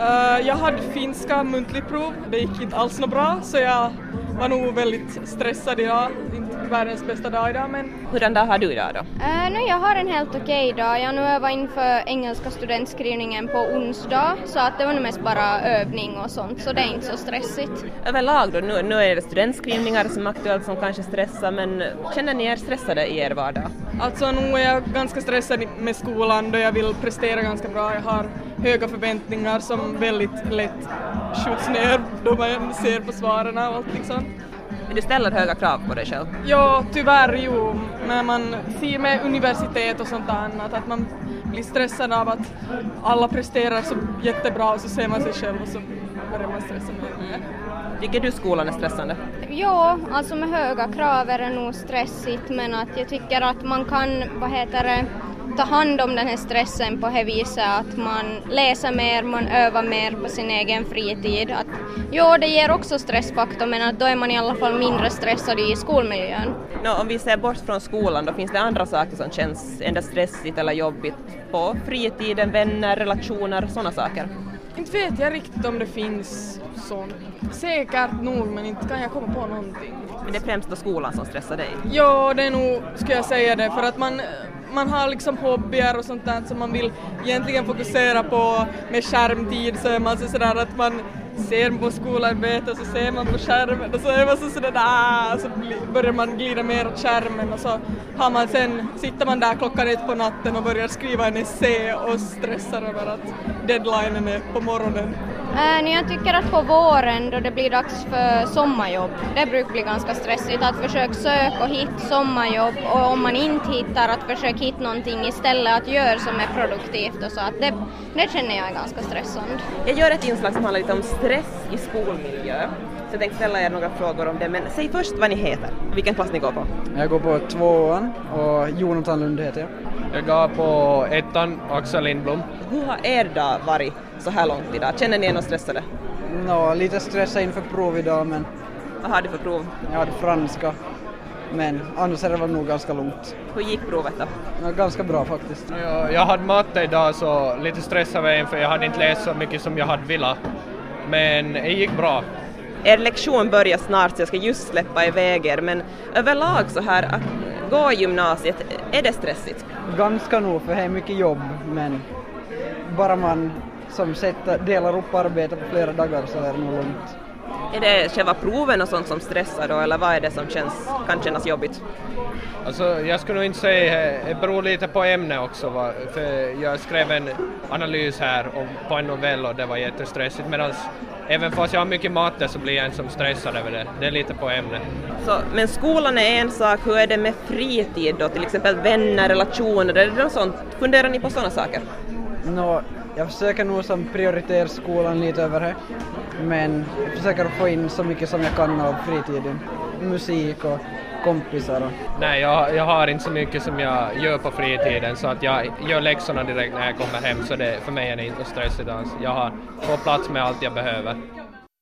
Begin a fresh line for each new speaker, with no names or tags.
Uh, jag hade finska muntligt prov, det gick inte alls något bra så jag var nog väldigt stressad idag, inte världens bästa dag idag men...
Hurdan dag har du idag då?
Uh, no, jag har en helt okej okay dag. Jag nu övat inför engelska studentskrivningen på onsdag så att det var nog mest bara övning och sånt så det är inte så stressigt.
Överlag då, nu, nu är det studentskrivningar som är aktuellt som kanske stressar men känner ni er stressade i er vardag?
Alltså nu är jag ganska stressad med skolan då jag vill prestera ganska bra. Jag har höga förväntningar som väldigt lätt skjuts ner då man ser på svaren och allting sånt.
Men du ställer höga krav på dig själv?
Ja, tyvärr jo. När man ser med universitet och sånt annat att man blir stressad av att alla presterar så jättebra och så ser man sig själv och så börjar man stressa mer.
Tycker du skolan är stressande?
Ja, alltså med höga krav är det nog stressigt men att jag tycker att man kan, vad heter det, ta hand om den här stressen på det viset att man läser mer, man övar mer på sin egen fritid. Att, jo, det ger också stressfaktor men att då är man i alla fall mindre stressad i skolmiljön.
No, om vi ser bort från skolan då, finns det andra saker som känns ända stressigt eller jobbigt på fritiden, vänner, relationer, sådana saker?
Inte vet jag riktigt om det finns sånt. Säkert nog men inte kan jag komma på någonting.
Men det är främst då skolan som stressar dig?
Ja, det är nog, skulle jag säga det, för att man man har liksom hobbyer och sånt där som man vill egentligen fokusera på med skärmtid så är man så sådär att man ser på skolarbetet och så ser man på skärmen och så är man så sådär där så börjar man glida mer åt skärmen och så har man sen, sitter man där klockan ett på natten och börjar skriva en essä och stressar över att deadlinen är på morgonen.
Äh, jag tycker att på våren då det blir dags för sommarjobb, det brukar bli ganska stressigt att försöka söka och hitta sommarjobb och om man inte hittar att försöka hitta någonting istället att göra som är produktivt och så att det, det känner jag är ganska stressande.
Jag gör ett inslag som handlar lite om stress i skolmiljö. Så jag tänkte ställa er några frågor om det, men säg först vad ni heter, vilken klass ni går på.
Jag går på tvåan och Jonathan Lund heter jag.
Jag går på ettan, Axel Lindblom.
Hur har er dag varit så här långt idag? Känner ni er något stressade?
Nå, lite stressad inför prov idag men...
Vad har du för prov?
Jag hade franska. Men annars är det väl nog ganska lugnt.
Hur gick provet då?
Ja, ganska bra faktiskt.
Jag, jag hade matte idag så lite stressad var jag inför jag hade inte läst så mycket som jag hade velat. Men det gick bra.
Er lektion börjar snart så jag ska just släppa iväg er men överlag så här gå gymnasiet, är det stressigt?
Ganska nog för det är mycket jobb men bara man som sätter, delar upp arbetet på flera dagar så är det nog lugnt.
Är det själva proven och sånt som stressar då eller vad är det som känns, kan kännas jobbigt?
Alltså jag skulle nog inte säga, det beror lite på ämne också va? för jag skrev en analys här på en novell och det var jättestressigt medan även fast jag har mycket matte så blir jag inte som stressad över det, det är lite på ämne.
Så, men skolan är en sak, hur är det med fritid då, till exempel vänner, relationer, är det något sånt? Funderar ni på sådana saker?
Nå, jag försöker nog som prioritera skolan lite över det. Men jag försöker få in så mycket som jag kan av fritiden. Musik och kompisar. Och...
Nej, jag, jag har inte så mycket som jag gör på fritiden så att jag gör läxorna direkt när jag kommer hem så det, för mig är det inte stressigt alls. Jag har, får plats med allt jag behöver.